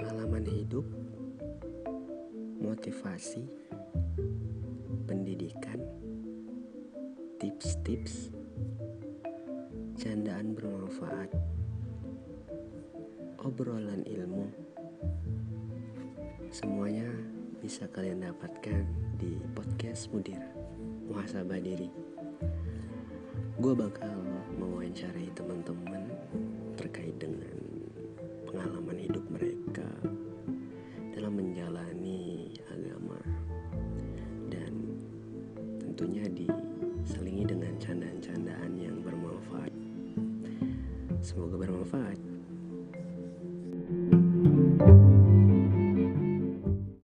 pengalaman hidup, motivasi, pendidikan, tips-tips, candaan bermanfaat, obrolan ilmu. Semuanya bisa kalian dapatkan di podcast Mudir Muhasabah Diri. Gue bakal mewawancarai teman-teman tentunya diselingi dengan candaan-candaan yang bermanfaat. Semoga bermanfaat.